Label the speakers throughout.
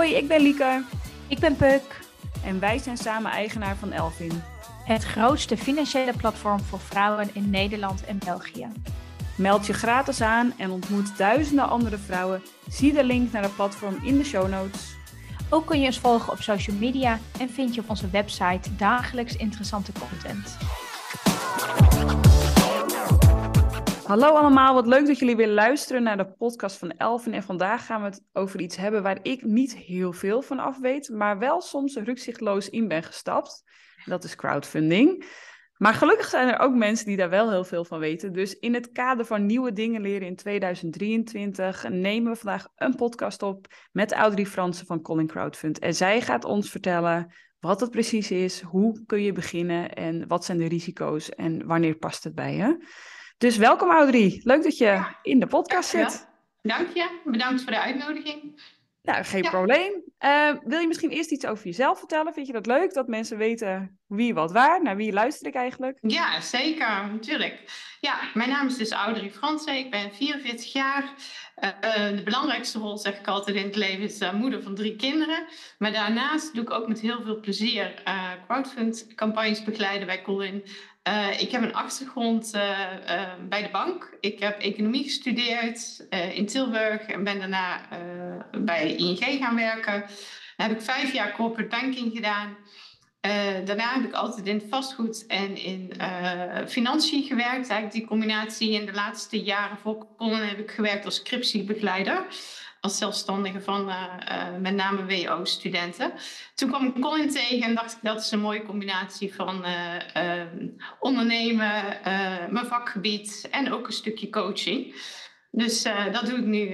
Speaker 1: Hoi, ik ben Lieke.
Speaker 2: Ik ben Puk.
Speaker 1: En wij zijn samen eigenaar van Elvin.
Speaker 2: Het grootste financiële platform voor vrouwen in Nederland en België.
Speaker 1: Meld je gratis aan en ontmoet duizenden andere vrouwen. Zie de link naar het platform in de show notes.
Speaker 2: Ook kun je ons volgen op social media en vind je op onze website dagelijks interessante content.
Speaker 1: Hallo allemaal, wat leuk dat jullie weer luisteren naar de podcast van Elvin. En vandaag gaan we het over iets hebben waar ik niet heel veel van af weet, maar wel soms rukzichtloos in ben gestapt. Dat is crowdfunding. Maar gelukkig zijn er ook mensen die daar wel heel veel van weten. Dus in het kader van nieuwe dingen leren in 2023 nemen we vandaag een podcast op met Audrey Fransen van Colin Crowdfund. En zij gaat ons vertellen wat het precies is, hoe kun je beginnen en wat zijn de risico's en wanneer past het bij je. Dus welkom Audrey, leuk dat je in de podcast zit.
Speaker 3: Dank je, bedankt voor de uitnodiging.
Speaker 1: Nou, geen probleem. Uh, wil je misschien eerst iets over jezelf vertellen? Vind je dat leuk dat mensen weten wie, wat, waar? Naar wie luister ik eigenlijk?
Speaker 3: Ja, zeker, natuurlijk. Ja, mijn naam is dus Audrey Fransen. Ik ben 44 jaar. Uh, de belangrijkste rol, zeg ik altijd in het leven, is moeder van drie kinderen. Maar daarnaast doe ik ook met heel veel plezier crowdfund-campagnes begeleiden bij Colin. Uh, ik heb een achtergrond uh, uh, bij de bank. Ik heb economie gestudeerd in Tilburg en ben daarna bij ING gaan werken. Dan heb ik vijf jaar corporate banking gedaan. daarna heb ik altijd in vastgoed en in financiën gewerkt. Eigenlijk die combinatie in de laatste jaren voor heb ik gewerkt als scriptiebegeleider als zelfstandige van uh, uh, met name WO-studenten. Toen kwam ik Colin tegen en dacht ik dat is een mooie combinatie van uh, ondernemen, mijn vakgebied en ook een stukje coaching. Dus dat doe ik nu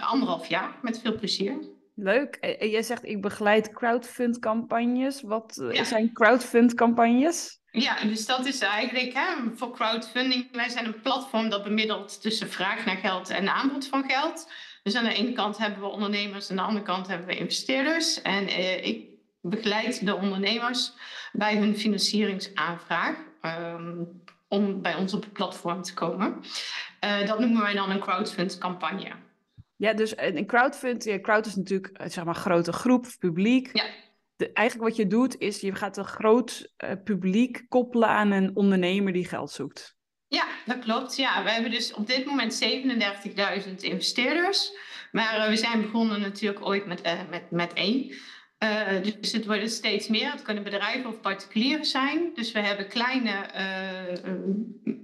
Speaker 3: anderhalf jaar met veel plezier.
Speaker 1: Leuk. En jij zegt ik begeleid crowdfund-campagnes. Wat ja. zijn crowdfund-campagnes?
Speaker 3: Ja, dus dat is eigenlijk hè, voor crowdfunding. Wij zijn een platform dat bemiddelt tussen vraag naar geld en aanbod van geld. Dus aan de ene kant hebben we ondernemers, aan de andere kant hebben we investeerders. En eh, ik begeleid de ondernemers bij hun financieringsaanvraag um, om bij ons op het platform te komen. Uh, dat noemen wij dan een crowdfund campagne.
Speaker 1: Ja, dus een crowdfund, ja, crowd is natuurlijk eh, zeg maar een grote groep, publiek.
Speaker 3: Ja.
Speaker 1: De, eigenlijk wat je doet is, je gaat een groot uh, publiek koppelen aan een ondernemer die geld zoekt.
Speaker 3: Ja, dat klopt. Ja, we hebben dus op dit moment 37.000 investeerders. Maar uh, we zijn begonnen natuurlijk ooit met, uh, met, met één. Uh, dus het worden steeds meer. Het kunnen bedrijven of particulieren zijn. Dus we hebben kleine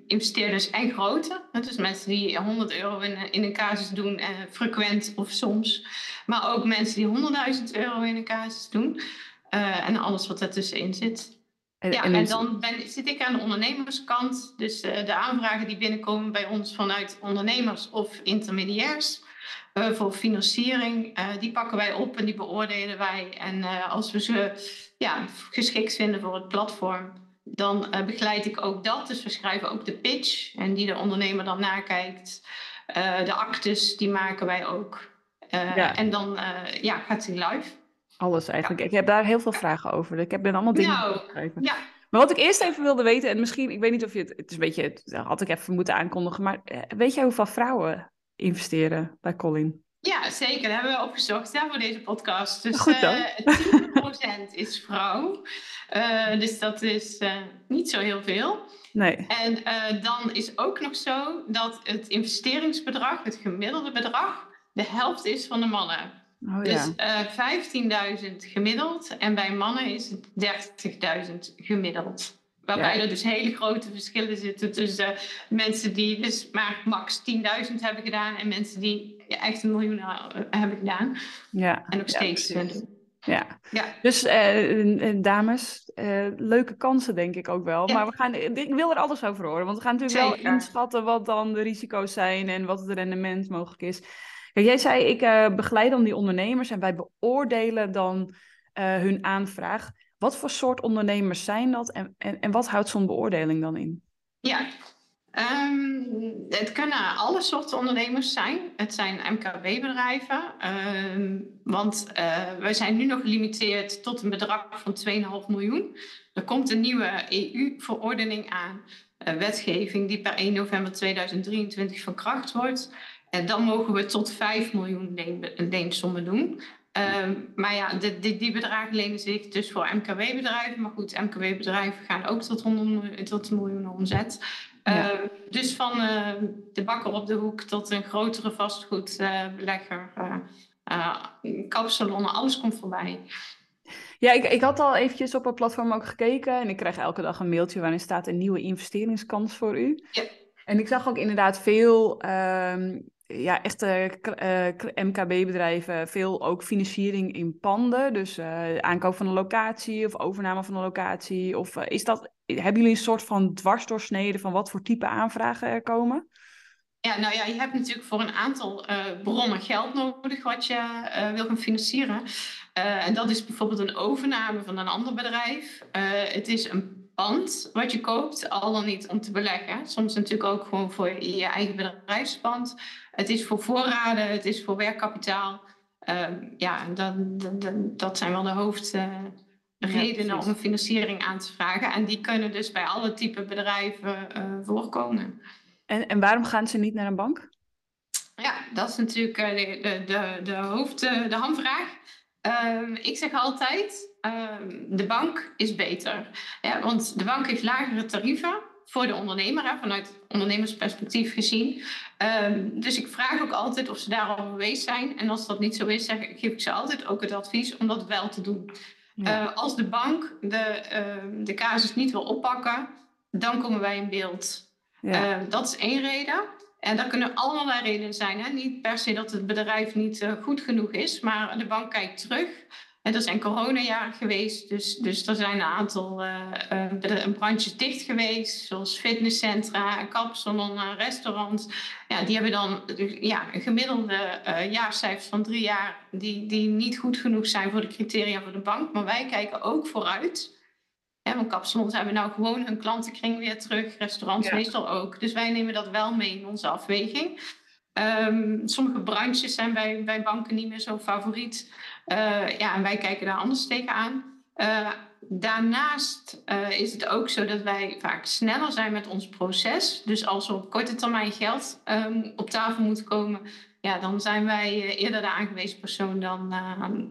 Speaker 3: investeerders en grote. Dus mensen die 100 euro in, in een casus doen, frequent of soms. Maar ook mensen die 100.000 euro in een casus doen. en alles wat ertussenin zit. En, ja, en, dan ben, zit ik aan de ondernemerskant. Dus uh, de aanvragen die binnenkomen bij ons vanuit ondernemers of intermediairs uh, voor financiering, uh, die pakken wij op en die beoordelen wij. En als we ze ja, geschikt vinden voor het platform, dan begeleid ik ook dat. Dus we schrijven ook de pitch en die de ondernemer dan nakijkt. de actes, die maken wij ook. Ja. En dan ja, gaat hij live.
Speaker 1: Alles eigenlijk. Ik heb daar heel veel vragen over. Ik heb ben allemaal dingen
Speaker 3: nou. Ja.
Speaker 1: Maar wat ik eerst even wilde weten, en misschien, ik weet niet of je het, het is een beetje, het had ik even moeten aankondigen, maar eh, weet jij hoeveel vrouwen investeren bij Colin?
Speaker 3: Ja, zeker. Dat hebben we opgezocht hè, voor deze podcast. Dus
Speaker 1: Goed dan.
Speaker 3: Uh, 10% is vrouw. Uh, dus dat is uh, niet zo heel veel.
Speaker 1: Nee.
Speaker 3: En dan is ook nog zo dat het investeringsbedrag, het gemiddelde bedrag, de helft is van de mannen.
Speaker 1: Oh,
Speaker 3: dus uh, 15.000 gemiddeld en bij mannen is het 30.000 gemiddeld. Waarbij ja. er dus hele grote verschillen zitten tussen mensen die dus maar max 10.000 hebben gedaan en mensen die echt een miljoen hebben gedaan.
Speaker 1: Ja.
Speaker 3: En nog steeds
Speaker 1: ja. Ja.
Speaker 3: ja.
Speaker 1: Dus uh, dames, uh, leuke kansen denk ik ook wel. Ja. Maar we gaan, ik wil er alles over horen. Want we gaan natuurlijk Zeker. wel inschatten wat dan de risico's zijn en wat het rendement mogelijk is. Kijk, jij zei, ik uh, begeleid dan die ondernemers en wij beoordelen dan uh, hun aanvraag. Wat voor soort ondernemers zijn dat en, en, en wat houdt zo'n beoordeling dan in?
Speaker 3: Ja, um, het kunnen alle soorten ondernemers zijn. Het zijn MKB-bedrijven, um, want uh, wij zijn nu nog gelimiteerd tot een bedrag van 2,5 miljoen. Er komt een nieuwe EU-verordening aan, wetgeving die per 1 november 2023 van kracht wordt. En dan mogen we tot 5 miljoen leensommen doen. Ehm, maar ja, de, die, die bedragen lenen zich dus voor MKW-bedrijven. Maar goed, MKW-bedrijven gaan ook tot, 100, tot een miljoen omzet. Ehm, dus van uh, de bakker op de hoek tot een grotere vastgoedbelegger, uh, kapsalonnen, alles komt voorbij.
Speaker 1: Ja, ik, ik had al eventjes op het platform ook gekeken en ik krijg elke dag een mailtje waarin staat een nieuwe investeringskans voor u. Ja. En ik zag ook inderdaad veel um, ja, echte uh, MKB-bedrijven, veel ook financiering in panden. Dus uh, aankoop van een locatie of overname van een locatie. Of uh, is dat, hebben jullie een soort van dwarsdoorsnede van wat voor type aanvragen er komen?
Speaker 3: Ja, nou ja, je hebt natuurlijk voor een aantal bronnen geld nodig wat je wil gaan financieren. en dat is bijvoorbeeld een overname van een ander bedrijf. het is een pand wat je koopt, al dan niet om te beleggen. Soms natuurlijk ook gewoon voor je eigen bedrijfspand. Het is voor voorraden, het is voor werkkapitaal. Uh, ja, dat, dat, dat, zijn wel de hoofdredenen om financiering aan te vragen. En die kunnen dus bij alle type bedrijven uh, voorkomen.
Speaker 1: En, en waarom gaan ze niet naar een bank?
Speaker 3: Ja, dat is natuurlijk eh, de, de, de, de hoofd, de hamvraag. Ehm, ik zeg altijd, ehm, de bank is beter. Ja, want de bank heeft lagere tarieven voor de ondernemer, hè, vanuit ondernemersperspectief gezien. Ehm, dus ik vraag ook altijd of ze daar al geweest zijn. En als dat niet zo is, zeg, geef ik ze altijd ook het advies om dat wel te doen. Uh, als de bank de, de casus niet wil oppakken, dan komen wij in beeld. Ja. dat is één reden. En dat kunnen allerlei redenen zijn. Hè? Niet per se dat het bedrijf niet uh, goed genoeg is, maar de bank kijkt terug. En er zijn coronajaren geweest, dus, dus er zijn een aantal uh, uh, branches dicht geweest, zoals fitnesscentra, kapsalon, restaurants. Ja, die hebben dan ja, een gemiddelde jaarcijfers van drie jaar die, die niet goed genoeg zijn voor de criteria voor de bank. Maar wij kijken ook vooruit. Ja, want kapsalons hebben nou gewoon hun klantenkring weer terug. Restaurants meestal ook. Dus wij nemen dat wel mee in onze afweging. Um, sommige branches zijn bij, bij banken niet meer zo favoriet. Uh, ja, en wij kijken daar anders tegenaan. Uh, daarnaast uh, is het ook zo dat wij vaak sneller zijn met ons proces. Dus als er op korte termijn geld um, op tafel moet komen, ja, dan zijn wij eerder de aangewezen persoon dan,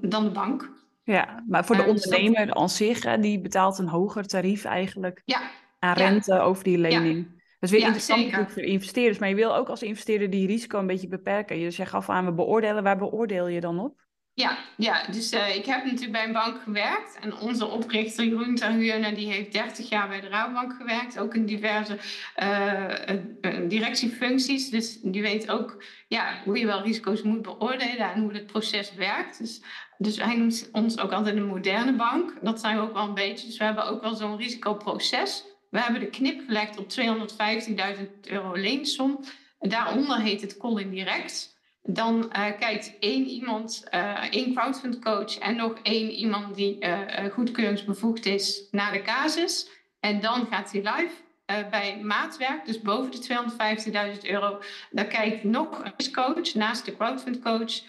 Speaker 3: dan de bank.
Speaker 1: Ja, maar voor de ondernemer aan zich, die betaalt een hoger tarief eigenlijk ja. aan rente over die lening. Ja. Dat is weer interessant natuurlijk voor investeerders, maar je wil ook als investeerder die risico een beetje beperken. Je zegt af aan, we beoordelen, waar beoordeel je dan op?
Speaker 3: Ja, ja dus uh, ik heb natuurlijk bij een bank gewerkt. En onze oprichter Jeroen Terhuurne, die heeft 30 jaar bij de Rabobank gewerkt. Ook in diverse uh, directiefuncties. Dus die weet ook ja, hoe je wel risico's moet beoordelen en hoe het proces werkt. Dus, dus hij noemt ons ook altijd een moderne bank. Dat zijn we ook wel een beetje. Dus we hebben ook wel zo'n risicoproces. We hebben de knip gelegd op 215.000 euro leensom. Daaronder heet het call indirect dan uh, kijkt één iemand, uh, één crowdfund coach en nog één iemand die uh, goedkeuringsbevoegd is naar de casus. En dan gaat hij live bij maatwerk, dus boven de 250.000 euro. Dan kijkt nog een coach naast de crowdfund coach.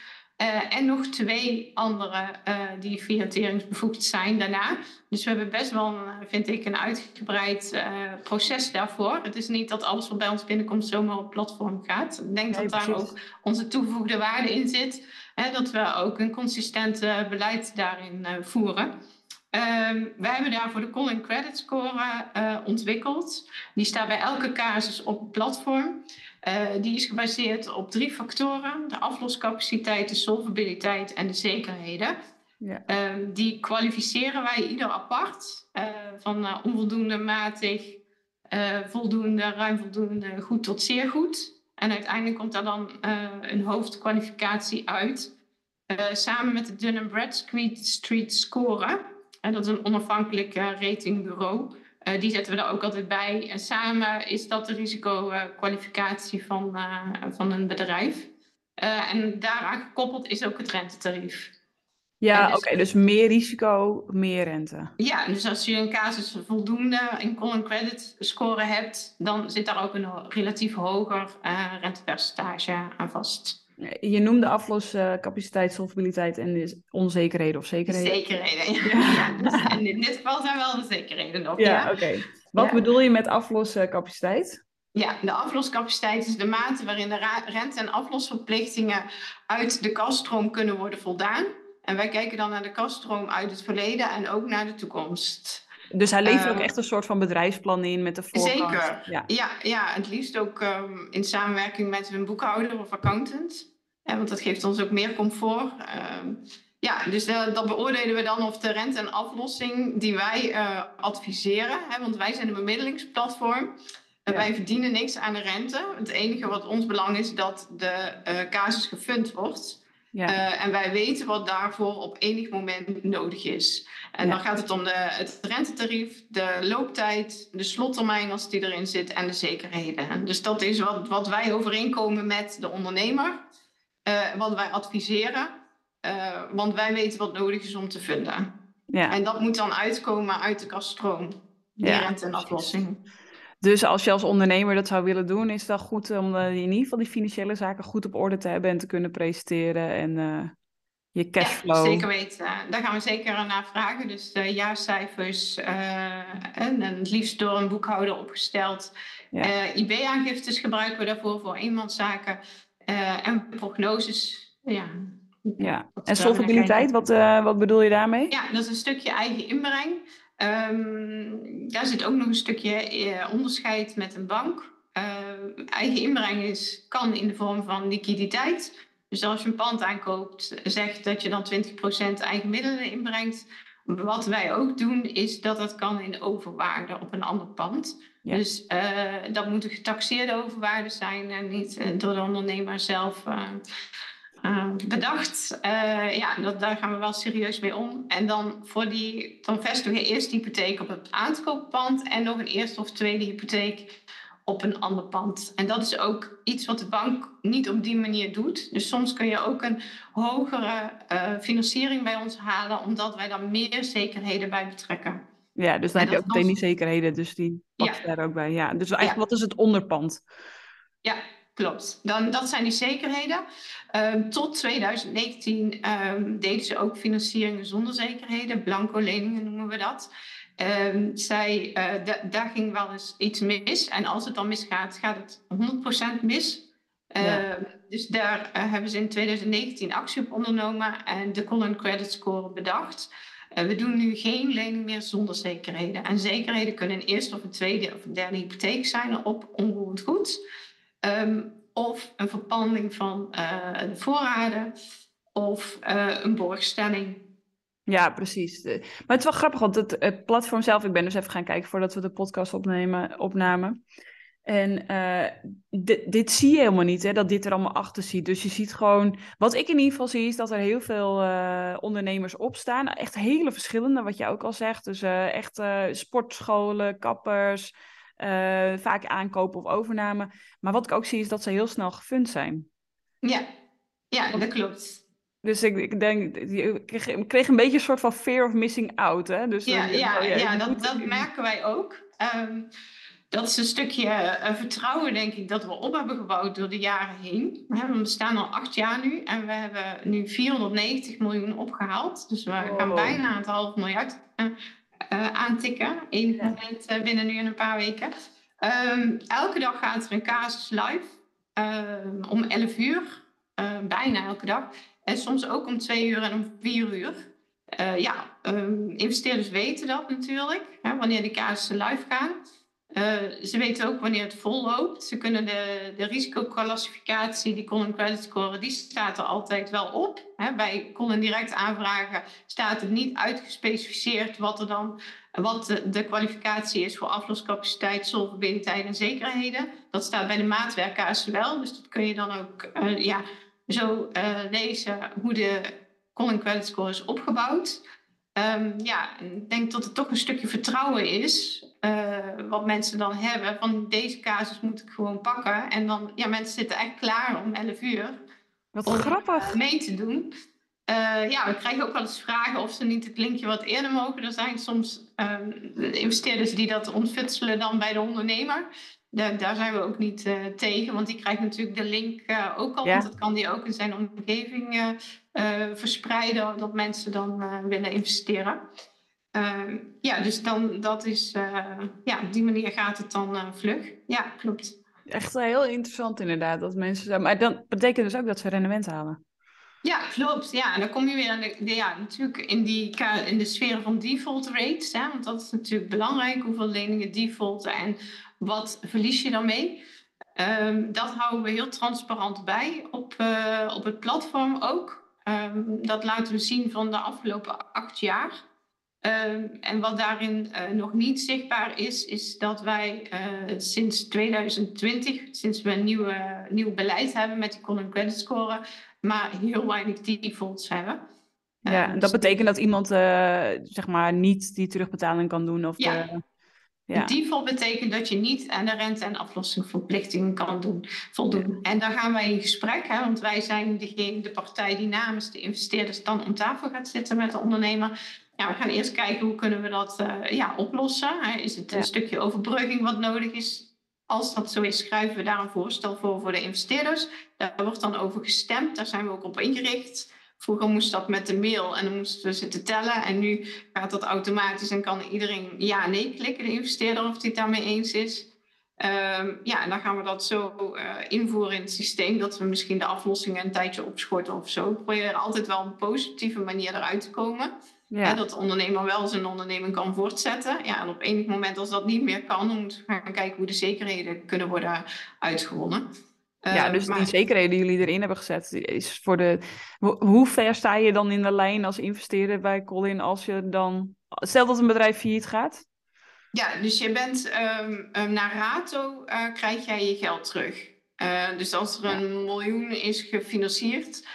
Speaker 3: Uh, en nog twee andere uh, die financieringsbevoegd zijn daarna. Dus we hebben best wel, een, vind ik, een uitgebreid uh, proces daarvoor. Het is niet dat alles wat bij ons binnenkomt zomaar op platform gaat. Ik denk dat daar ook onze toegevoegde waarde in zit. Hè, dat we ook een consistent beleid daarin voeren. Ehm, wij hebben daarvoor de Calling Credit Score ontwikkeld. Die staat bij elke casus op het platform. Uh, die is gebaseerd op drie factoren: de afloscapaciteit, de solvabiliteit en de zekerheden. Ja. Uh, die kwalificeren wij ieder apart, uh, van uh, onvoldoende, matig, voldoende, ruim voldoende, goed tot zeer goed. En uiteindelijk komt daar dan een hoofdkwalificatie uit, samen met de Dun Bradstreet Street Score. En dat is een onafhankelijk ratingbureau. Uh, die zetten we er ook altijd bij. En samen is dat de risicokwalificatie van, uh, van een bedrijf. Uh, en daaraan gekoppeld is ook het rentetarief.
Speaker 1: Ja, dus, oké, dus meer risico, meer rente.
Speaker 3: Ja, dus als je een casus voldoende in call credit score hebt, dan zit daar ook een relatief hoger rentepercentage aan vast.
Speaker 1: Je noemde afloscapaciteit, solvabiliteit en onzekerheden of zekerheden.
Speaker 3: Zekerheden, ja. ja. dus in dit geval zijn wel de zekerheden nog.
Speaker 1: Ja, ja. oké. Wat bedoel je met afloscapaciteit?
Speaker 3: Ja, de afloscapaciteit is de mate waarin de rente- en aflosverplichtingen uit de kaststroom kunnen worden voldaan. En wij kijken dan naar de kaststroom uit het verleden en ook naar de toekomst.
Speaker 1: Dus hij levert ook
Speaker 3: Ehm,
Speaker 1: echt een soort van bedrijfsplan in met de voorkant.
Speaker 3: Zeker.
Speaker 1: Ja.
Speaker 3: Ja, ja, het liefst ook ehm, in samenwerking met een boekhouder of accountant. Ja, want dat geeft ons ook meer comfort. Ehm, ja, dus eh, dat beoordelen we dan of de rente en aflossing die wij eh, adviseren, hè, want wij zijn een bemiddelingsplatform. En
Speaker 1: Ja.
Speaker 3: Wij verdienen niks aan de rente. Het enige wat ons belang is dat de eh, casus gefund wordt.
Speaker 1: Ja.
Speaker 3: Eh, en wij weten wat daarvoor op enig moment nodig is. En
Speaker 1: Ja.
Speaker 3: dan gaat het om de, het rentetarief, de looptijd, de slottermijn als die erin zit en de zekerheden. Dus dat is wat, wat wij overeenkomen met de ondernemer, eh, wat wij adviseren. eh, want wij weten wat nodig is om te vinden.
Speaker 1: ja.
Speaker 3: En dat moet dan uitkomen uit de kaststroom, die
Speaker 1: Ja,
Speaker 3: rente en aflossing.
Speaker 1: Dus als je als ondernemer dat zou willen doen, is het wel goed om eh, in ieder geval die financiële zaken goed op orde te hebben en te kunnen presenteren en je cashflow.
Speaker 3: Ja, zeker weten. Daar gaan we zeker naar vragen. Dus de jaarcijfers eh, en, en het liefst door een boekhouder opgesteld.
Speaker 1: Ja.
Speaker 3: Eh, IB-aangiftes gebruiken we daarvoor voor eenmanszaken. Eh, en prognoses. Ja.
Speaker 1: Ja. En solvabiliteit, wat, eh, wat bedoel je daarmee?
Speaker 3: Ja, dat is een stukje eigen inbreng. Ehm, daar zit ook nog een stukje eh, onderscheid met een bank. Eh, eigen inbreng is, kan in de vorm van liquiditeit. Dus als je een pand aankoopt, zegt dat je dan 20% eigen middelen inbrengt. Wat wij ook doen, is dat dat kan in overwaarde op een ander pand.
Speaker 1: Ja.
Speaker 3: Dus eh, dat moet een getaxeerde overwaarde zijn en niet eh, door de ondernemer zelf eh, bedacht. Ja, dat, daar gaan we wel serieus mee om. En dan, voor die, dan vestigen we eerst de hypotheek op het aankooppand en nog een eerste of tweede hypotheek op een ander pand. En dat is ook iets wat de bank niet op die manier doet. Dus soms kun je ook een hogere eh, financiering bij ons halen, omdat wij dan meer zekerheden bij betrekken.
Speaker 1: Ja, dus dan
Speaker 3: En
Speaker 1: heb je ook meteen die zekerheden, dus die je daar ook bij. Ja, dus eigenlijk wat is het onderpand?
Speaker 3: Ja, klopt. Dan, dat zijn die zekerheden. Ehm, tot 2019 ehm, deden ze ook financieringen zonder zekerheden. Blanco leningen noemen we dat. Ehm, zij, eh, da- daar ging wel eens iets mis. En als het dan misgaat, gaat het 100% mis.
Speaker 1: Ja.
Speaker 3: Ehm, dus daar eh, hebben ze in 2019 actie op ondernomen en de Colin Credit Score bedacht. Eh, we doen nu geen lening meer zonder zekerheden. En zekerheden kunnen een eerste of een tweede of een derde hypotheek zijn op onroerend goed. Ehm, of een verpanding van de voorraden of een borgstelling.
Speaker 1: Ja, precies. De- Maar het is wel grappig, want het, het platform zelf, ik ben dus even gaan kijken voordat we de podcast opnemen, opnamen. En eh, di- dit zie je helemaal niet, hè, dat dit er allemaal achter zit. Dus je ziet gewoon, wat ik in ieder geval zie, is dat er heel veel eh, ondernemers opstaan. Echt hele verschillende, wat je ook al zegt. Dus eh, echt eh, sportscholen, kappers, eh, vaak aankopen of overname. Maar wat ik ook zie, is dat ze heel snel gefund zijn.
Speaker 3: Ja, ja dat klopt.
Speaker 1: Dus ik, ik denk, ik kreeg, ik kreeg een beetje een soort van fear of missing out. Hè? Dus
Speaker 3: Ja,
Speaker 1: dan-
Speaker 3: ja,
Speaker 1: oh
Speaker 3: ja, dat,
Speaker 1: moet-
Speaker 3: dat merken wij ook. Ehm, dat is een stukje eh, vertrouwen, denk ik, dat we op hebben gebouwd door de jaren heen. We hebben- we bestaan al acht jaar nu en we hebben nu 490 miljoen opgehaald. Dus we gaan
Speaker 1: Wow.
Speaker 3: bijna het half miljard eh, eh, aantikken.
Speaker 1: Ja.
Speaker 3: moment eh, binnen nu in een paar weken. Ehm, elke dag gaat er een casus live. ehm, om 11 uur. eh, bijna elke dag. En soms ook om 2 uur en om 4 uur. Eh, ja, ehm, investeerders weten dat natuurlijk, hè, wanneer die casussen live gaan. Eh, ze weten ook wanneer het vol loopt. Ze kunnen de, de risicoclassificatie, die Colin Credit Score, die staat er altijd wel op. Hè. Bij Colin direct aanvragen staat het niet uitgespecificeerd wat er dan wat de, de kwalificatie is voor afloscapaciteit, solvabiliteit en zekerheden. Dat staat bij de maatwerkcasus wel. Dus dat kun je dan ook eh, ja, zo eh, lezen hoe de Colin Credit Score is opgebouwd. Ehm, ja, ik denk dat het toch een stukje vertrouwen is. eh, wat mensen dan hebben. Van deze casus moet ik gewoon pakken. En dan, ja, mensen zitten echt klaar om 11 uur
Speaker 1: Wat
Speaker 3: om
Speaker 1: grappig.
Speaker 3: eh, mee te doen. Ja, we krijgen ook wel eens vragen of ze niet het linkje wat eerder mogen. Er zijn soms ehm, investeerders die dat ontfutselen dan bij de ondernemer. Daar, daar zijn we ook niet eh, tegen, want die krijgt natuurlijk de link eh, ook al.
Speaker 1: Ja.
Speaker 3: Want dat kan die ook in zijn omgeving eh, verspreiden, dat mensen dan eh, willen investeren. Ehm, ja, dus dan, dat is, eh, ja, op die manier gaat het dan vlug. Ja, klopt.
Speaker 1: Echt heel interessant inderdaad, dat mensen... Maar dan betekent dus ook dat ze rendement halen.
Speaker 3: Ja, klopt. Ja, en dan kom je weer in de, ja, natuurlijk in, die, in de sfeer van default rates. Hè, want dat is natuurlijk belangrijk. Hoeveel leningen defaulten en wat verlies je dan mee? Um, dat houden we heel transparant bij op, uh, op het platform ook. Um, dat laten we zien van de afgelopen acht jaar. Um, en wat daarin uh, nog niet zichtbaar is, is dat wij uh, sinds 2020, sinds we een nieuwe, nieuw beleid hebben met die Common Credit Score, maar heel weinig defaults hebben.
Speaker 1: Ja, dat betekent dat iemand zeg maar niet die terugbetaling kan doen? Of
Speaker 3: ja. De... Ja. Default betekent dat je niet aan de rente- en aflossingsverplichtingen kan doen, voldoen. En daar gaan wij in gesprek, hè, want wij zijn degene, de partij die namens de investeerders dan om tafel gaat zitten met de ondernemer. Ja, we gaan eerst kijken hoe kunnen we dat uh, ja, oplossen. Hè. Is het een ja. stukje overbrugging wat nodig is? Als dat zo is, schrijven we daar een voorstel voor voor de investeerders. Daar wordt dan over gestemd, daar zijn we ook op ingericht. Vroeger moest dat met de mail en dan moesten we zitten tellen. En nu gaat dat automatisch en kan iedereen ja, nee klikken, de investeerder, of hij het daarmee eens is. Um, ja, en dan gaan we dat zo uh, invoeren in het systeem, dat we misschien de aflossingen een tijdje opschorten of zo. We proberen altijd wel op een positieve manier eruit te komen. Ja. Hè, dat de ondernemer wel zijn onderneming kan voortzetten. Ja, en op enig moment als dat niet meer kan, dan moeten we gaan kijken hoe de zekerheden kunnen worden uitgewonnen.
Speaker 1: Ja, dus maar... die zekerheden die jullie erin hebben gezet, is voor de. Hoe ver sta je dan in de lijn als investeerder bij Colin als je dan. Stel dat een bedrijf failliet gaat?
Speaker 3: Ja, dus je bent um, um, naar Rato uh, krijg jij je geld terug. Uh, dus als er een miljoen is gefinancierd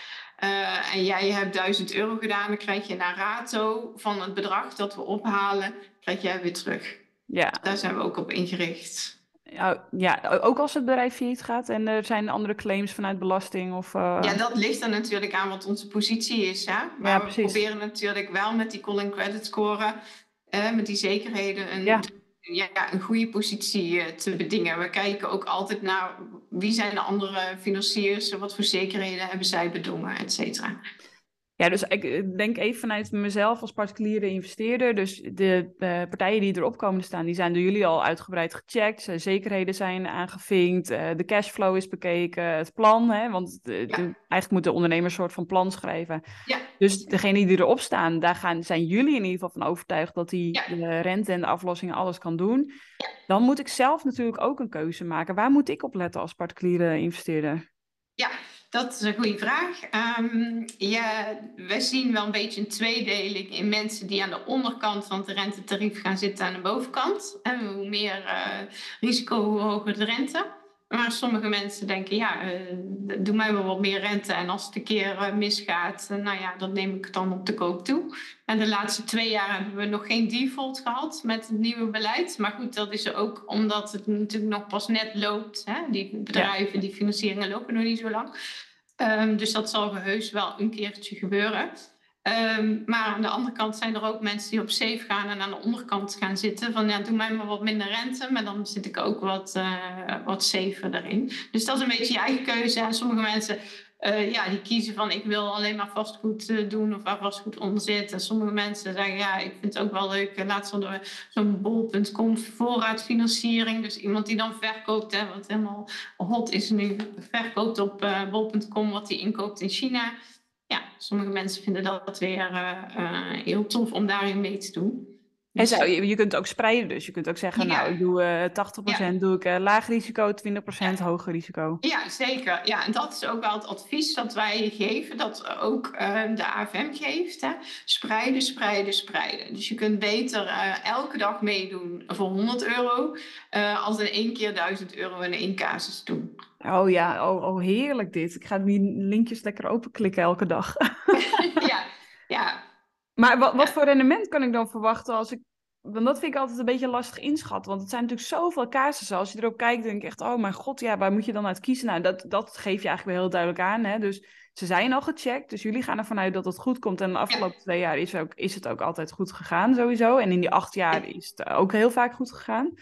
Speaker 3: uh, en jij hebt 1000 euro gedaan, dan krijg je naar Rato van het bedrag dat we ophalen, krijg jij weer terug. Ja. Daar zijn we ook op ingericht.
Speaker 1: Ja, ook als het bedrijf failliet gaat en er zijn andere claims vanuit belasting of... Uh...
Speaker 3: Ja, dat ligt er natuurlijk aan wat onze positie is. Hè? Maar ja, we proberen natuurlijk wel met die call credit score, uh, met die zekerheden, een, ja. Ja, een goede positie uh, te bedingen. We kijken ook altijd naar wie zijn de andere financiers, wat voor zekerheden hebben zij bedongen, et cetera.
Speaker 1: Ja, dus ik denk even vanuit mezelf als particuliere investeerder. Dus de uh, partijen die erop komen te staan, die zijn door jullie al uitgebreid gecheckt. Uh, zekerheden zijn aangevinkt, uh, de cashflow is bekeken, het plan. Hè, want de, ja. de, eigenlijk moet de ondernemer een soort van plan schrijven. Ja. Dus degene die erop staan, daar gaan, zijn jullie in ieder geval van overtuigd dat die ja. de rente en de aflossingen alles kan doen. Dan moet ik zelf natuurlijk ook een keuze maken. Waar moet ik op letten als particuliere investeerder?
Speaker 3: Dat is een goede vraag. Um, ja, wij zien wel een beetje een tweedeling in mensen die aan de onderkant van het rentetarief gaan zitten aan de bovenkant. En hoe meer uh, risico, hoe hoger de rente. Maar sommige mensen denken, ja, uh, doe mij wel wat meer rente. En als het een keer uh, misgaat, nou ja, dan neem ik het dan op de koop toe. En de laatste twee jaar hebben we nog geen default gehad met het nieuwe beleid. Maar goed, dat is ook omdat het natuurlijk nog pas net loopt. Hè? Die bedrijven, die financieringen lopen nog niet zo lang. Um, dus dat zal heus wel een keertje gebeuren. Um, maar aan de andere kant zijn er ook mensen die op safe gaan en aan de onderkant gaan zitten. Van ja, doe mij maar wat minder rente, maar dan zit ik ook wat, uh, wat safer erin. Dus dat is een beetje je eigen keuze. En sommige mensen uh, ja, die kiezen van ik wil alleen maar vastgoed uh, doen of waar vastgoed onder zit. En sommige mensen zeggen ja, ik vind het ook wel leuk. Laatst hadden we zo'n bol.com voorraadfinanciering. Dus iemand die dan verkoopt, hè, wat helemaal hot is nu, verkoopt op bol.com wat hij inkoopt in China ja, sommige mensen vinden dat weer uh, uh, heel tof om daarin mee te doen.
Speaker 1: En zo, je, je kunt ook spreiden dus. Je kunt ook zeggen, ja. nou, ik doe uh, 80% ja. doe ik uh, laag risico, 20% ja. hoger risico.
Speaker 3: Ja, zeker. Ja, en dat is ook wel het advies dat wij geven, dat ook uh, de AFM geeft. Hè. Spreiden, spreiden, spreiden. Dus je kunt beter elke dag meedoen voor 100 euro, als in één keer 1000 euro in één casus doen.
Speaker 1: Oh ja, oh, oh heerlijk dit. Ik ga die linkjes lekker openklikken elke dag.
Speaker 3: ja, ja.
Speaker 1: Maar wat, wat voor rendement kan ik dan verwachten als ik... Want dat vind ik altijd een beetje lastig inschatten. Want het zijn natuurlijk zoveel casussen. Als je erop kijkt, denk ik echt... Oh mijn god, ja, waar moet je dan uit kiezen? Nou, dat, dat geef je eigenlijk weer heel duidelijk aan. Hè? Dus ze zijn al gecheckt. Dus jullie gaan ervan uit dat het goed komt. En de afgelopen twee jaar is, ook, is het ook altijd goed gegaan sowieso. En in die acht jaar is het ook heel vaak goed gegaan.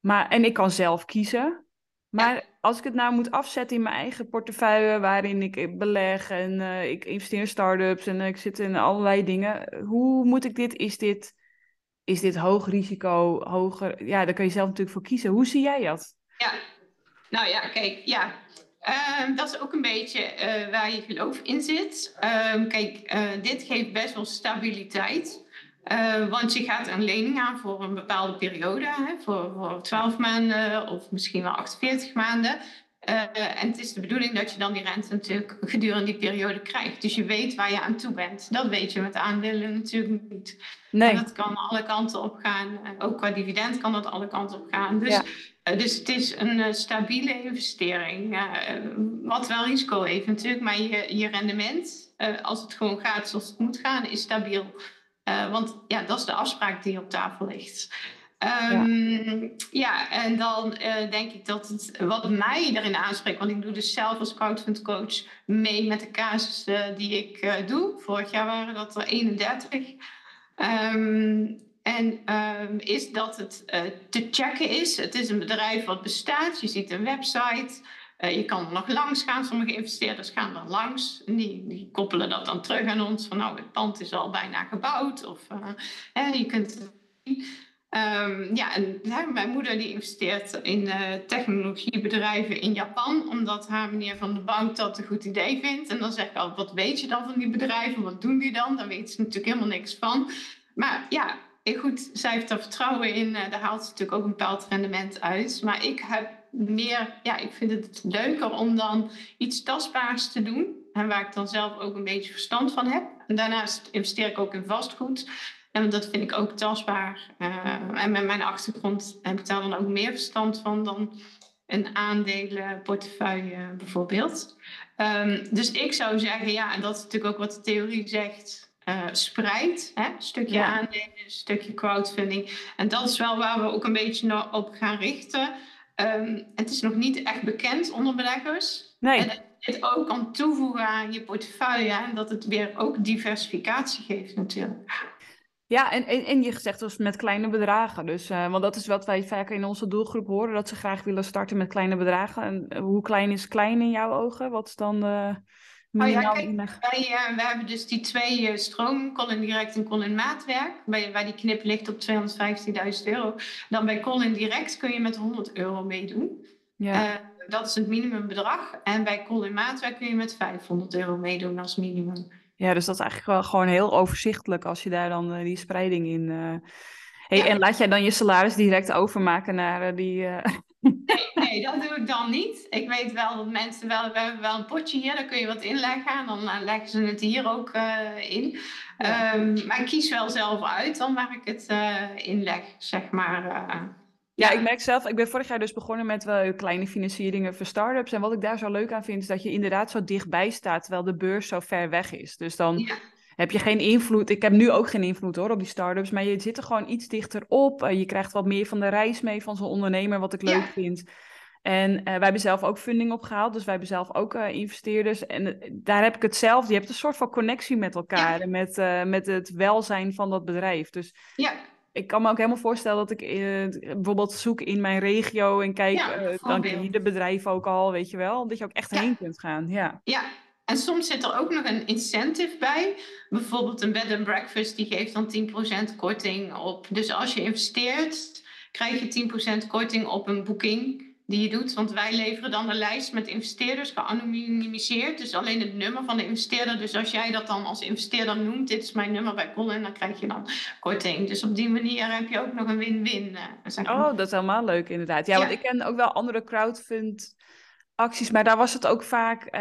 Speaker 1: Maar, en ik kan zelf kiezen. Maar ja. als ik het nou moet afzetten in mijn eigen portefeuille, waarin ik beleg en uh, ik investeer in start-ups en uh, ik zit in allerlei dingen, hoe moet ik dit? Is dit, is dit hoog risico, hoger? Ja, daar kun je zelf natuurlijk voor kiezen. Hoe zie jij dat?
Speaker 3: Ja, nou ja, kijk, ja. Ehm, dat is ook een beetje eh, waar je geloof in zit. Ehm, kijk, dit geeft best wel stabiliteit. Uh, want je gaat een lening aan voor een bepaalde periode, hè, voor, voor 12 maanden of misschien wel 48 maanden. Uh, en het is de bedoeling dat je dan die rente natuurlijk gedurende die periode krijgt. Dus je weet waar je aan toe bent. Dat weet je met aandelen natuurlijk niet. Nee. En dat kan alle kanten op gaan. Ook qua dividend kan dat alle kanten op gaan. Dus, ja. uh, dus het is een uh, stabiele investering. wat wel risico heeft natuurlijk. Maar je, je rendement, als het gewoon gaat zoals het moet gaan, is stabiel. Want ja, dat is de afspraak die op tafel ligt. Um, ja. ja. en dan uh, denk ik dat het wat mij erin aanspreekt, want ik doe dus zelf als crowdfund coach mee met de casussen die ik uh, doe. Vorig jaar waren dat er 31. Um, en um, is dat het uh, te checken is. Het is een bedrijf wat bestaat. Je ziet een website. Je kan er nog langs gaan. Sommige investeerders gaan er langs. Die, die koppelen dat dan terug aan ons. Van nou, het pand is al bijna gebouwd. Of je kunt Um, ja, en mijn moeder die investeert in uh, technologiebedrijven in Japan, omdat haar meneer van de bank dat een goed idee vindt. En dan zeg ik al, wat weet je dan van die bedrijven? Wat doen die dan? Daar weet ze natuurlijk helemaal niks van. Maar ja, goed, zij heeft er vertrouwen in. Daar haalt ze natuurlijk ook een bepaald rendement uit. Maar ik heb meer, ja, ik vind het leuker om dan iets tastbaars te doen. En waar ik dan zelf ook een beetje verstand van heb. En daarnaast investeer ik ook in vastgoed. En dat vind ik ook tastbaar. Uh, en met mijn achtergrond heb ik daar dan ook meer verstand van dan een aandelenportefeuille bijvoorbeeld. Um, dus ik zou zeggen, ja, en dat is natuurlijk ook wat de theorie zegt, uh, spreid. Hè? Een stukje ja. aandelen, een stukje crowdfunding. En dat is wel waar we ook een beetje op gaan richten. Um, het is nog niet echt bekend onder beleggers. Nee. En dat je het ook kan toevoegen aan je portefeuille. En dat het weer ook diversificatie geeft natuurlijk.
Speaker 1: Ja, en, en, en je zegt dus met kleine bedragen. Dus, uh, want dat is wat wij vaak in onze doelgroep horen, dat ze graag willen starten met kleine bedragen. En uh, hoe klein is klein in jouw ogen? Wat is dan de
Speaker 3: oh ja, kijk, wij, uh, wij hebben dus die twee stroom, Colin Direct en Colin Maatwerk, bij, waar die knip ligt op 215.000 euro. Dan bij Colin Direct kun je met 100 euro meedoen. Ja. dat is het minimumbedrag. En bij Colin Maatwerk kun je met 500 euro meedoen als minimum.
Speaker 1: Ja, dus dat is eigenlijk wel gewoon heel overzichtelijk als je daar dan uh, die spreiding in. Uh... Hey, ja. En laat jij dan je salaris direct overmaken naar die.
Speaker 3: Nee, nee, dat doe ik dan niet. Ik weet wel dat mensen wel, we hebben wel een potje hier, daar kun je wat inleggen. En dan leggen ze het hier ook in. Ja. Um, maar ik kies wel zelf uit dan waar ik het inleg, zeg maar.
Speaker 1: Ja, ik merk zelf, ik ben vorig jaar dus begonnen met wel kleine financieringen voor start-ups. En wat ik daar zo leuk aan vind, is dat je inderdaad zo dichtbij staat, terwijl de beurs zo ver weg is. Dus dan ja. Heb je geen invloed. Ik heb nu ook geen invloed hoor op die start-ups, maar je zit er gewoon iets dichter op. je krijgt wat meer van de reis mee van zo'n ondernemer, wat ik leuk ja. vind. En uh, wij hebben zelf ook funding opgehaald, dus wij hebben zelf ook uh, investeerders. En daar heb ik hetzelfde. Je hebt een soort van connectie met elkaar en met, met het welzijn van dat bedrijf. Dus
Speaker 3: ja
Speaker 1: ik kan me ook helemaal voorstellen dat ik uh, bijvoorbeeld zoek in mijn regio en kijk, ja, uh, dan ken je de bedrijven ook al, weet je wel, dat je ook echt ja. heen kunt gaan. Ja.
Speaker 3: ja, en soms zit er ook nog een incentive bij. Bijvoorbeeld een bed and breakfast, die geeft dan 10% korting op. Dus als je investeert, krijg je 10% korting op een boeking die je doet. Want wij leveren dan een lijst met investeerders, geanonimiseerd. Dus alleen het nummer van de investeerder. Dus als jij dat dan als investeerder noemt, dit is mijn nummer bij Colin, dan krijg je dan korting. Dus op die manier heb je ook nog een win-win.
Speaker 1: Uh, oh, dat is helemaal leuk inderdaad. Ja, ja, want ik ken ook wel andere crowdfund acties, maar daar was het ook vaak...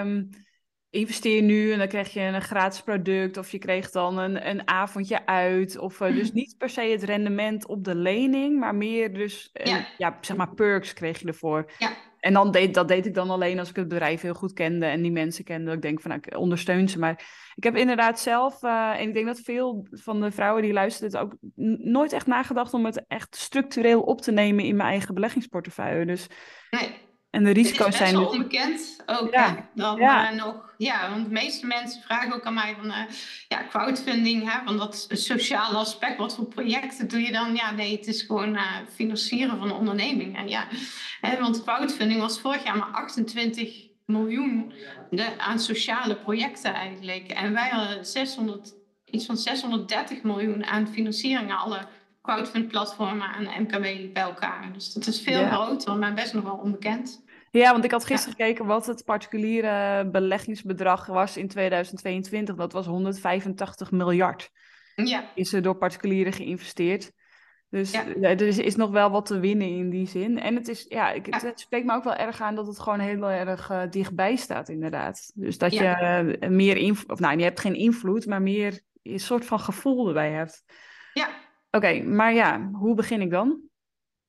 Speaker 1: Um investeer nu en dan krijg je een gratis product of je kreeg dan een, een avondje uit. Of uh, dus niet per se het rendement op de lening, maar meer dus, uh, ja. ja. zeg maar perks kreeg je ervoor.
Speaker 3: Ja.
Speaker 1: En dan deed, dat deed ik dan alleen als ik het bedrijf heel goed kende en die mensen kende. Ik denk van, nou, ik ondersteun ze. Maar ik heb inderdaad zelf, uh, en ik denk dat veel van de vrouwen die luisteren het ook nooit echt nagedacht om het echt structureel op te nemen in mijn eigen beleggingsportefeuille. Dus
Speaker 3: nee.
Speaker 1: En de risico's zijn.
Speaker 3: Het is onbekend ook. Ja. Dan ja. Uh, nog, ja, want de meeste mensen vragen ook aan mij van uh, ja, crowdfunding, hè, van dat sociale aspect. Wat voor projecten doe je dan? Ja, nee, het is gewoon uh, financieren van ondernemingen. Ja. Hè, want crowdfunding was vorig jaar maar 28 miljoen de, aan sociale projecten eigenlijk. En wij hadden 600, iets van 630 miljoen aan financiering aan alle crowdfund platformen en MKB bij elkaar. Dus dat is veel ja. groter, maar best nog wel onbekend.
Speaker 1: Ja, want ik had gisteren gekeken wat het particuliere beleggingsbedrag was in 2022. Dat was 185 miljard.
Speaker 3: Ja.
Speaker 1: Is er door particulieren geïnvesteerd. Dus er is, is, nog wel wat te winnen in die zin. En het, is, ja, ik, het, spreekt me ook wel erg aan dat het gewoon heel erg uh, dichtbij staat, inderdaad. Dus dat je uh, meer invloed, of nou, je hebt geen invloed, maar meer een soort van gevoel erbij hebt.
Speaker 3: Ja.
Speaker 1: Oké, maar ja, hoe begin ik dan?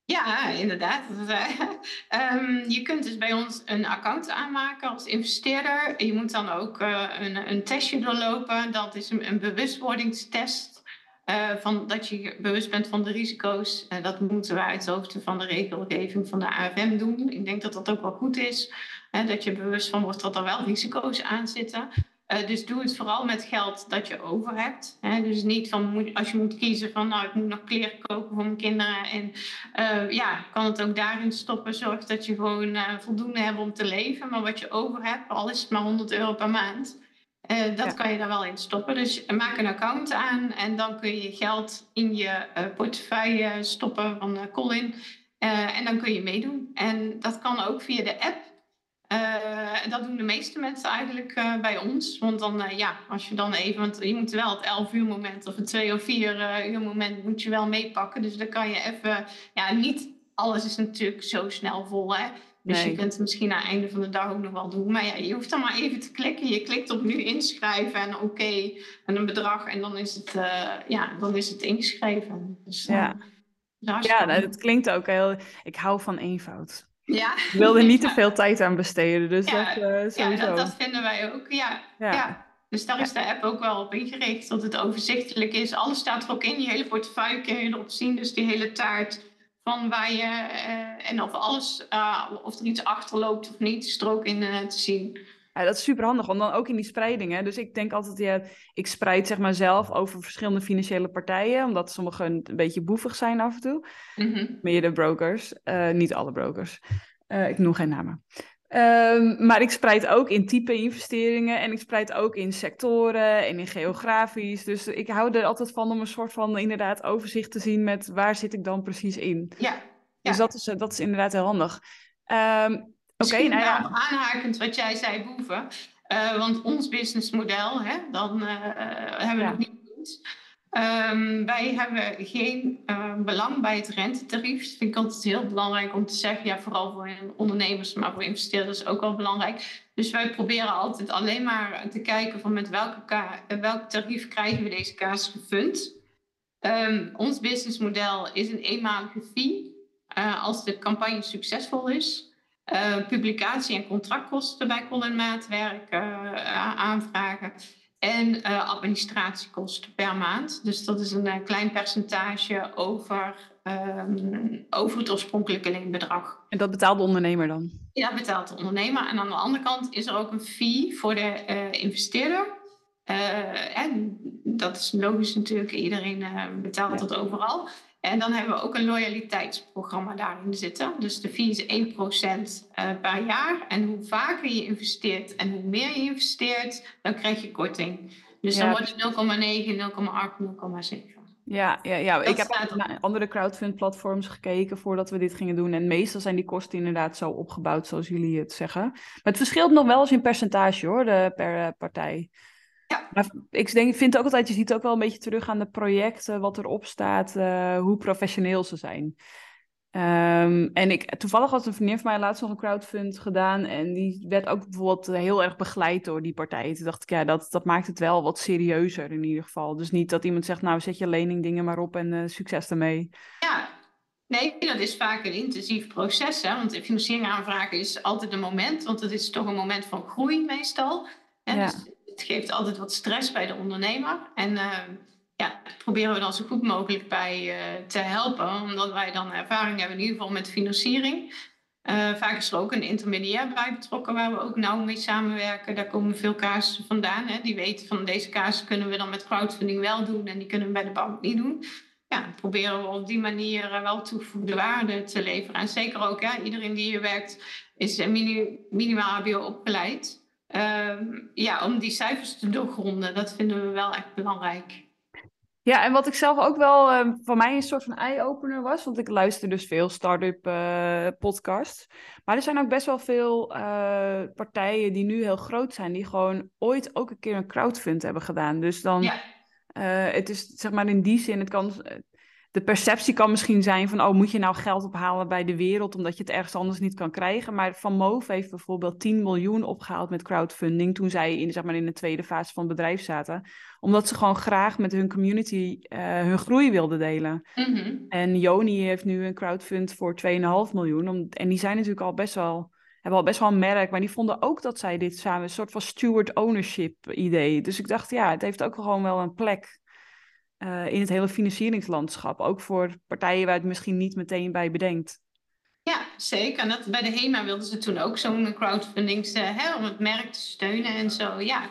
Speaker 3: Ja, inderdaad. um, je kunt dus bij ons een account aanmaken als investeerder. Je moet dan ook uh, een, een, testje doorlopen. Dat is een, bewustwordingstest. Uh, van dat je bewust bent van de risico's. Uh, dat moeten we uit de hoofd van de regelgeving van de AFM doen. Ik denk dat dat ook wel goed is. Dat je bewust van wordt dat er wel risico's aan zitten. Uh, dus doe het vooral met geld dat je over hebt. Hè? Dus niet van als je moet kiezen van nou ik moet nog kleren kopen voor mijn kinderen. En uh, ja, kan het ook daarin stoppen. Zorg dat je gewoon uh, voldoende hebt om te leven. Maar wat je over hebt, al is het maar 100 euro per maand. dat ja. kan je daar wel in stoppen. Dus maak een account aan en dan kun je geld in je portefeuille stoppen van Colin. en dan kun je meedoen. En dat kan ook via de app. Uh, dat doen de meeste mensen eigenlijk uh, bij ons. Want dan, uh, ja, als je dan even, want je moet wel het 11 uur moment of het 2 of 4 uur moment moet je wel meepakken. Dus dan kan je even, ja, niet alles is natuurlijk zo snel vol, hè. Dus nee. je kunt het misschien aan het einde van de dag ook nog wel doen. Maar ja, je hoeft dan maar even te klikken. Je klikt op nu inschrijven en oké, okay, en een bedrag. En dan is het, ja, dan is het ingeschreven. Dus,
Speaker 1: ja, ja nou, dat klinkt ook heel... Ik hou van eenvoud.
Speaker 3: Ja.
Speaker 1: Ik wilde niet te veel tijd aan besteden, dus
Speaker 3: ja,
Speaker 1: dat uh, sowieso.
Speaker 3: Ja, dat, dat, vinden wij ook, ja. ja. ja. Dus daar is de app ook wel op ingericht, dat het overzichtelijk is. Alles staat er ook in, je hele portefeuille kun je erop zien. Dus die hele taart van waar je, uh, en of alles, uh, of er iets achterloopt of niet, is er ook in te zien.
Speaker 1: Ja, dat is super handig, want dan ook in die spreiding. Hè? Dus ik denk altijd, ja, ik spreid zeg maar zelf over verschillende financiële partijen, omdat sommige een beetje boevig zijn af en toe.
Speaker 3: Mm -hmm.
Speaker 1: Meerdere brokers, uh, niet alle brokers. Uh, ik noem geen namen. Um, maar ik spreid ook in type investeringen en ik spreid ook in sectoren en in geografisch. Dus ik hou er altijd van om een soort van inderdaad overzicht te zien met waar zit ik dan precies in.
Speaker 3: Ja. ja.
Speaker 1: Dus dat is, dat is inderdaad heel handig. Um,
Speaker 3: Okay, nou ja. aanhakend wat jij zei, Boeven. Uh, want ons businessmodel, hè, dan uh, hebben we ja. nog niet goed. Um, wij hebben geen uh, belang bij het rentetarief. Dat vind ik altijd heel belangrijk om te zeggen. Ja, vooral voor ondernemers, maar voor investeerders ook wel belangrijk. Dus wij proberen altijd alleen maar te kijken van met welke, welk tarief krijgen we deze kaas gefund. Um, ons businessmodel is een eenmalige fee als de campagne succesvol is. Uh, publicatie- en contractkosten bij Colin Maatwerk uh, aanvragen. En uh, administratiekosten per maand. Dus dat is een klein percentage over, um, over het oorspronkelijke leenbedrag.
Speaker 1: En dat betaalt de ondernemer dan?
Speaker 3: Ja, dat betaalt de ondernemer. En aan de andere kant is er ook een fee voor de investeerder. en dat is logisch natuurlijk, iedereen betaalt dat overal. En dan hebben we ook een loyaliteitsprogramma daarin zitten. Dus de fee is 1% eh, per jaar. En hoe vaker je investeert en hoe meer je investeert, dan krijg je korting. Dus ja. dan wordt het 0,9, 0,8, 0,7.
Speaker 1: Ja, ja, ja. ik heb naar andere crowdfund-platforms gekeken voordat we dit gingen doen. En meestal zijn die kosten inderdaad zo opgebouwd zoals jullie het zeggen. Maar het verschilt nog wel eens in percentage hoor, de, per uh, partij.
Speaker 3: Ja.
Speaker 1: Maar ik denk, vind ook altijd, je ziet ook wel een beetje terug aan de projecten, wat erop staat, uh, hoe professioneel ze zijn. Um, en ik, toevallig had een vriendin van mij laatst nog een crowdfund gedaan. En die werd ook bijvoorbeeld heel erg begeleid door die partij. Toen dacht ik, ja, dat, dat maakt het wel wat serieuzer in ieder geval. Dus niet dat iemand zegt, nou zet je leningdingen maar op en uh, succes ermee.
Speaker 3: Ja, nee, dat is vaak een intensief proces. Hè? Want financiering aanvragen is altijd een moment. Want het is toch een moment van groei meestal. Hè?
Speaker 1: Ja.
Speaker 3: Dus het geeft altijd wat stress bij de ondernemer. En uh, ja, proberen we dan zo goed mogelijk bij uh, te helpen. Omdat wij dan ervaring hebben in ieder geval met financiering. Uh, vaak is er ook een intermediair bij betrokken waar we ook nauw mee samenwerken. Daar komen veel casussen vandaan. Hè. Die weten van deze casus kunnen we dan met crowdfunding wel doen en die kunnen we bij de bank niet doen. Ja, proberen we op die manier wel toegevoegde waarde te leveren. En zeker ook, ja, iedereen die hier werkt is minimaal HBO opgeleid. Um, ja, om die cijfers te doorgronden, dat vinden we wel echt belangrijk.
Speaker 1: Ja, en wat ik zelf ook wel uh, voor mij een soort van eye-opener was, want ik luister dus veel start-up uh, podcasts. Maar er zijn ook best wel veel uh, partijen die nu heel groot zijn, die gewoon ooit ook een keer een crowdfund hebben gedaan. Dus dan, ja. het is zeg maar in die zin, het kan de perceptie kan misschien zijn van, oh, moet je nou geld ophalen bij de wereld omdat je het ergens anders niet kan krijgen. Maar Van Moof heeft bijvoorbeeld 10 miljoen opgehaald met crowdfunding toen zij in, zeg maar, in de tweede fase van het bedrijf zaten. Omdat ze gewoon graag met hun community uh, hun groei wilden delen.
Speaker 3: Mhm.
Speaker 1: En Joni heeft nu een crowdfund voor 2,5 miljoen. Om, en die zijn natuurlijk al best wel hebben al best wel een merk, maar die vonden ook dat zij dit samen, een soort van steward ownership idee. Dus ik dacht, ja, het heeft ook gewoon wel een plek uh, in het hele financieringslandschap. Ook voor partijen waar het misschien niet meteen bij bedenkt.
Speaker 3: Ja, zeker. En dat, bij de HEMA wilden ze toen ook zo'n crowdfunding hè, om het merk te steunen en zo. Ja.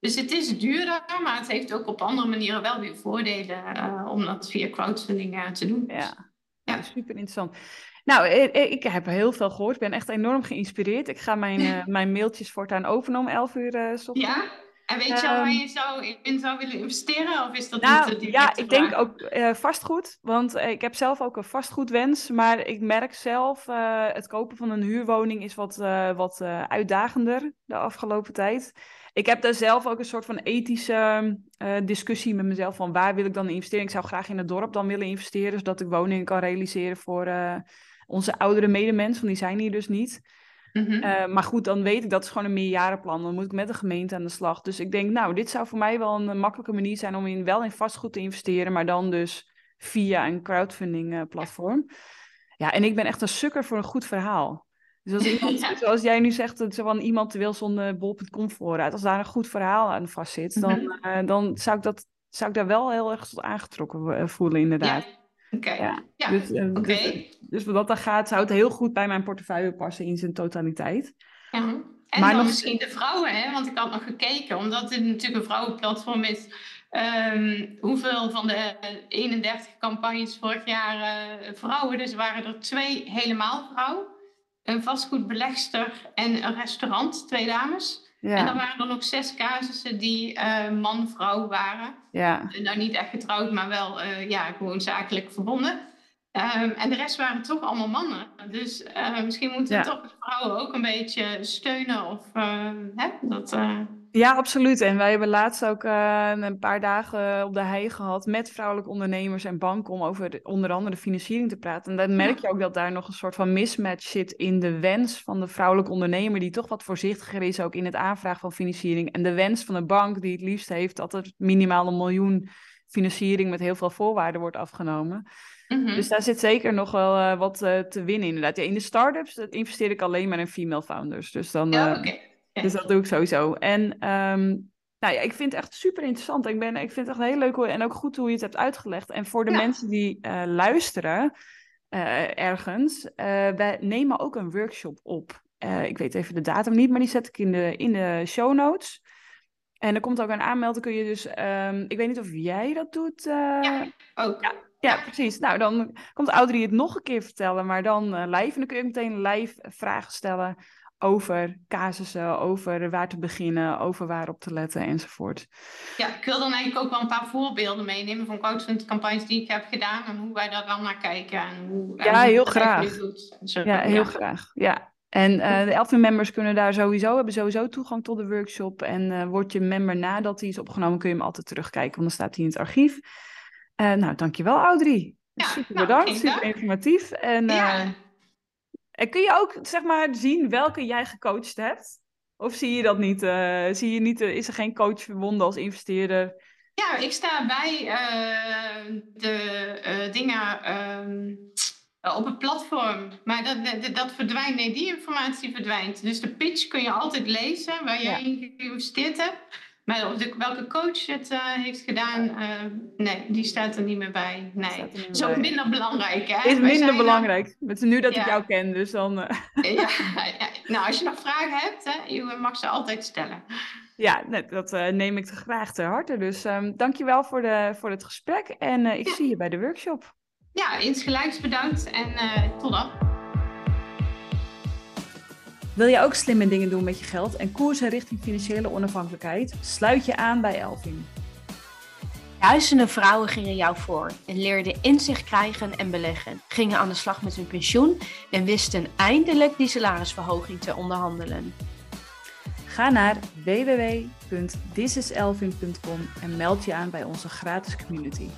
Speaker 3: Dus het is duurder, maar het heeft ook op andere manieren wel weer voordelen uh, om dat via crowdfunding uh, te doen.
Speaker 1: Ja. ja, super interessant. Nou, ik, heb heel veel gehoord. Ik ben echt enorm geïnspireerd. Ik ga mijn, mijn mailtjes voortaan openen om 11 uur uh, ochtends.
Speaker 3: Ja, en weet je al waar ehm, je zou in zou willen investeren? Of is dat
Speaker 1: nou,
Speaker 3: niet
Speaker 1: Ja, ik denk ook uh, vastgoed. Want uh, ik heb zelf ook een vastgoedwens. Maar ik merk zelf, uh, het kopen van een huurwoning is wat, wat uitdagender de afgelopen tijd. Ik heb daar zelf ook een soort van ethische discussie met mezelf. Van waar wil ik dan investeren? Ik zou graag in het dorp dan willen investeren. Zodat ik woningen kan realiseren voor onze oudere medemensen. Want die zijn hier dus niet.
Speaker 3: Mhm.
Speaker 1: Uh, maar goed, dan weet ik dat is gewoon een meerjarenplan. Dan moet ik met de gemeente aan de slag. Dus ik denk, nou, dit zou voor mij wel een makkelijke manier zijn om in, wel in vastgoed te investeren, maar dan dus via een crowdfunding uh, platform. Ja, en ik ben echt een sukker voor een goed verhaal. Dus als iemand, ja. zoals jij nu zegt, dat van iemand wil zo'n bol.com vooruit. Als daar een goed verhaal aan vast zit, dan, mm -hmm. dan zou, ik dat, zou ik daar wel heel erg tot aangetrokken voelen, inderdaad.
Speaker 3: Ja. Oké. Ja. ja.
Speaker 1: Dus,
Speaker 3: okay.
Speaker 1: dus, dus, wat dat gaat, zou het heel goed bij mijn portefeuille passen in zijn totaliteit.
Speaker 3: Ja. En maar dan nog... misschien de vrouwen, hè? want ik had nog gekeken, omdat dit natuurlijk een vrouwenplatform is. Um, hoeveel van de 31 campagnes vorig jaar uh, vrouwen, dus waren er twee helemaal vrouw. Een vastgoedbelegster en een restaurant, twee dames. Ja. En dan waren er nog zes casussen die uh, man-vrouw waren.
Speaker 1: Ja.
Speaker 3: Nou, niet echt getrouwd, maar wel uh, ja, gewoon zakelijk verbonden. Um, en de rest waren toch allemaal mannen. Dus uh, misschien moeten we ja. toch vrouwen ook een beetje steunen. Of, hè, dat,
Speaker 1: ja, absoluut. En wij hebben laatst ook uh, een paar dagen op de hei gehad met vrouwelijke ondernemers en banken om over de, onder andere financiering te praten. En dan merk je ook dat daar nog een soort van mismatch zit in de wens van de vrouwelijke ondernemer, die toch wat voorzichtiger is ook in het aanvragen van financiering. En de wens van de bank, die het liefst heeft dat er minimaal een miljoen financiering met heel veel voorwaarden wordt afgenomen.
Speaker 3: Mm -hmm.
Speaker 1: Dus daar zit zeker nog wel uh, wat uh, te winnen inderdaad. Ja, in de start-ups investeer ik alleen maar in female founders. Dus dan...
Speaker 3: Ja, okay.
Speaker 1: Dus dat doe ik sowieso. En um, nou ja, ik vind het echt super interessant. Ik, ben, ik vind het echt heel leuk en ook goed hoe je het hebt uitgelegd. En voor de ja. mensen die uh, luisteren uh, ergens, uh, wij nemen ook een workshop op. ik weet even de datum niet, maar die zet ik in de, in de show notes. En er komt ook een aanmelding, kun je dus, um, ik weet niet of jij dat doet.
Speaker 3: ja, ook.
Speaker 1: Ja, ja, precies. Nou, dan komt Audrey het nog een keer vertellen, maar dan live. En dan kun je meteen live vragen stellen over casussen, over waar te beginnen, over waarop te letten enzovoort.
Speaker 3: Ja, ik wil dan eigenlijk ook wel een paar voorbeelden meenemen van crowdfunding-campagnes die ik heb gedaan en hoe wij daar dan naar kijken. En hoe,
Speaker 1: ja,
Speaker 3: en
Speaker 1: heel graag. Ja, heel graag. Ja. En uh, de Elfin members kunnen daar sowieso, hebben sowieso toegang tot de workshop. En uh, word je member nadat die is opgenomen, kun je hem altijd terugkijken, want dan staat hij in het archief. Uh, nou, dankjewel Audrey.
Speaker 3: Ja,
Speaker 1: super
Speaker 3: nou,
Speaker 1: bedankt, super informatief. En,
Speaker 3: ja.
Speaker 1: En kun je ook zeg maar zien welke jij gecoacht hebt? Of zie je dat niet? Uh, zie je niet uh, is er geen coach verbonden als investeerder?
Speaker 3: Ja, ik sta bij uh, de dingen um, op het platform. Maar dat, dat, dat, verdwijnt, nee, die informatie verdwijnt. Dus de pitch kun je altijd lezen waar je ja. in geïnvesteerd hebt. Maar de, welke coach het uh, heeft gedaan, uh, nee, die staat er niet meer bij. Nee, dat is ook minder belangrijk. Hè?
Speaker 1: Is minder belangrijk. Met nu dat ja. ik jou ken, dus dan. Uh...
Speaker 3: Ja, ja, nou, als je nog vragen hebt, hè, je mag ze altijd stellen.
Speaker 1: Ja, dat neem ik graag ter harte. Dus um, dankjewel voor, de, voor het gesprek en ik zie je bij de workshop.
Speaker 3: Ja, insgelijks bedankt en tot dan.
Speaker 1: Wil je ook slimme dingen doen met je geld en koersen richting financiële onafhankelijkheid? Sluit je aan bij Elving.
Speaker 4: Duizenden vrouwen gingen jou voor en leerden inzicht krijgen en beleggen, gingen aan de slag met hun pensioen en wisten eindelijk die salarisverhoging te onderhandelen.
Speaker 1: Ga naar www.thisiselvin.com en meld je aan bij onze gratis community.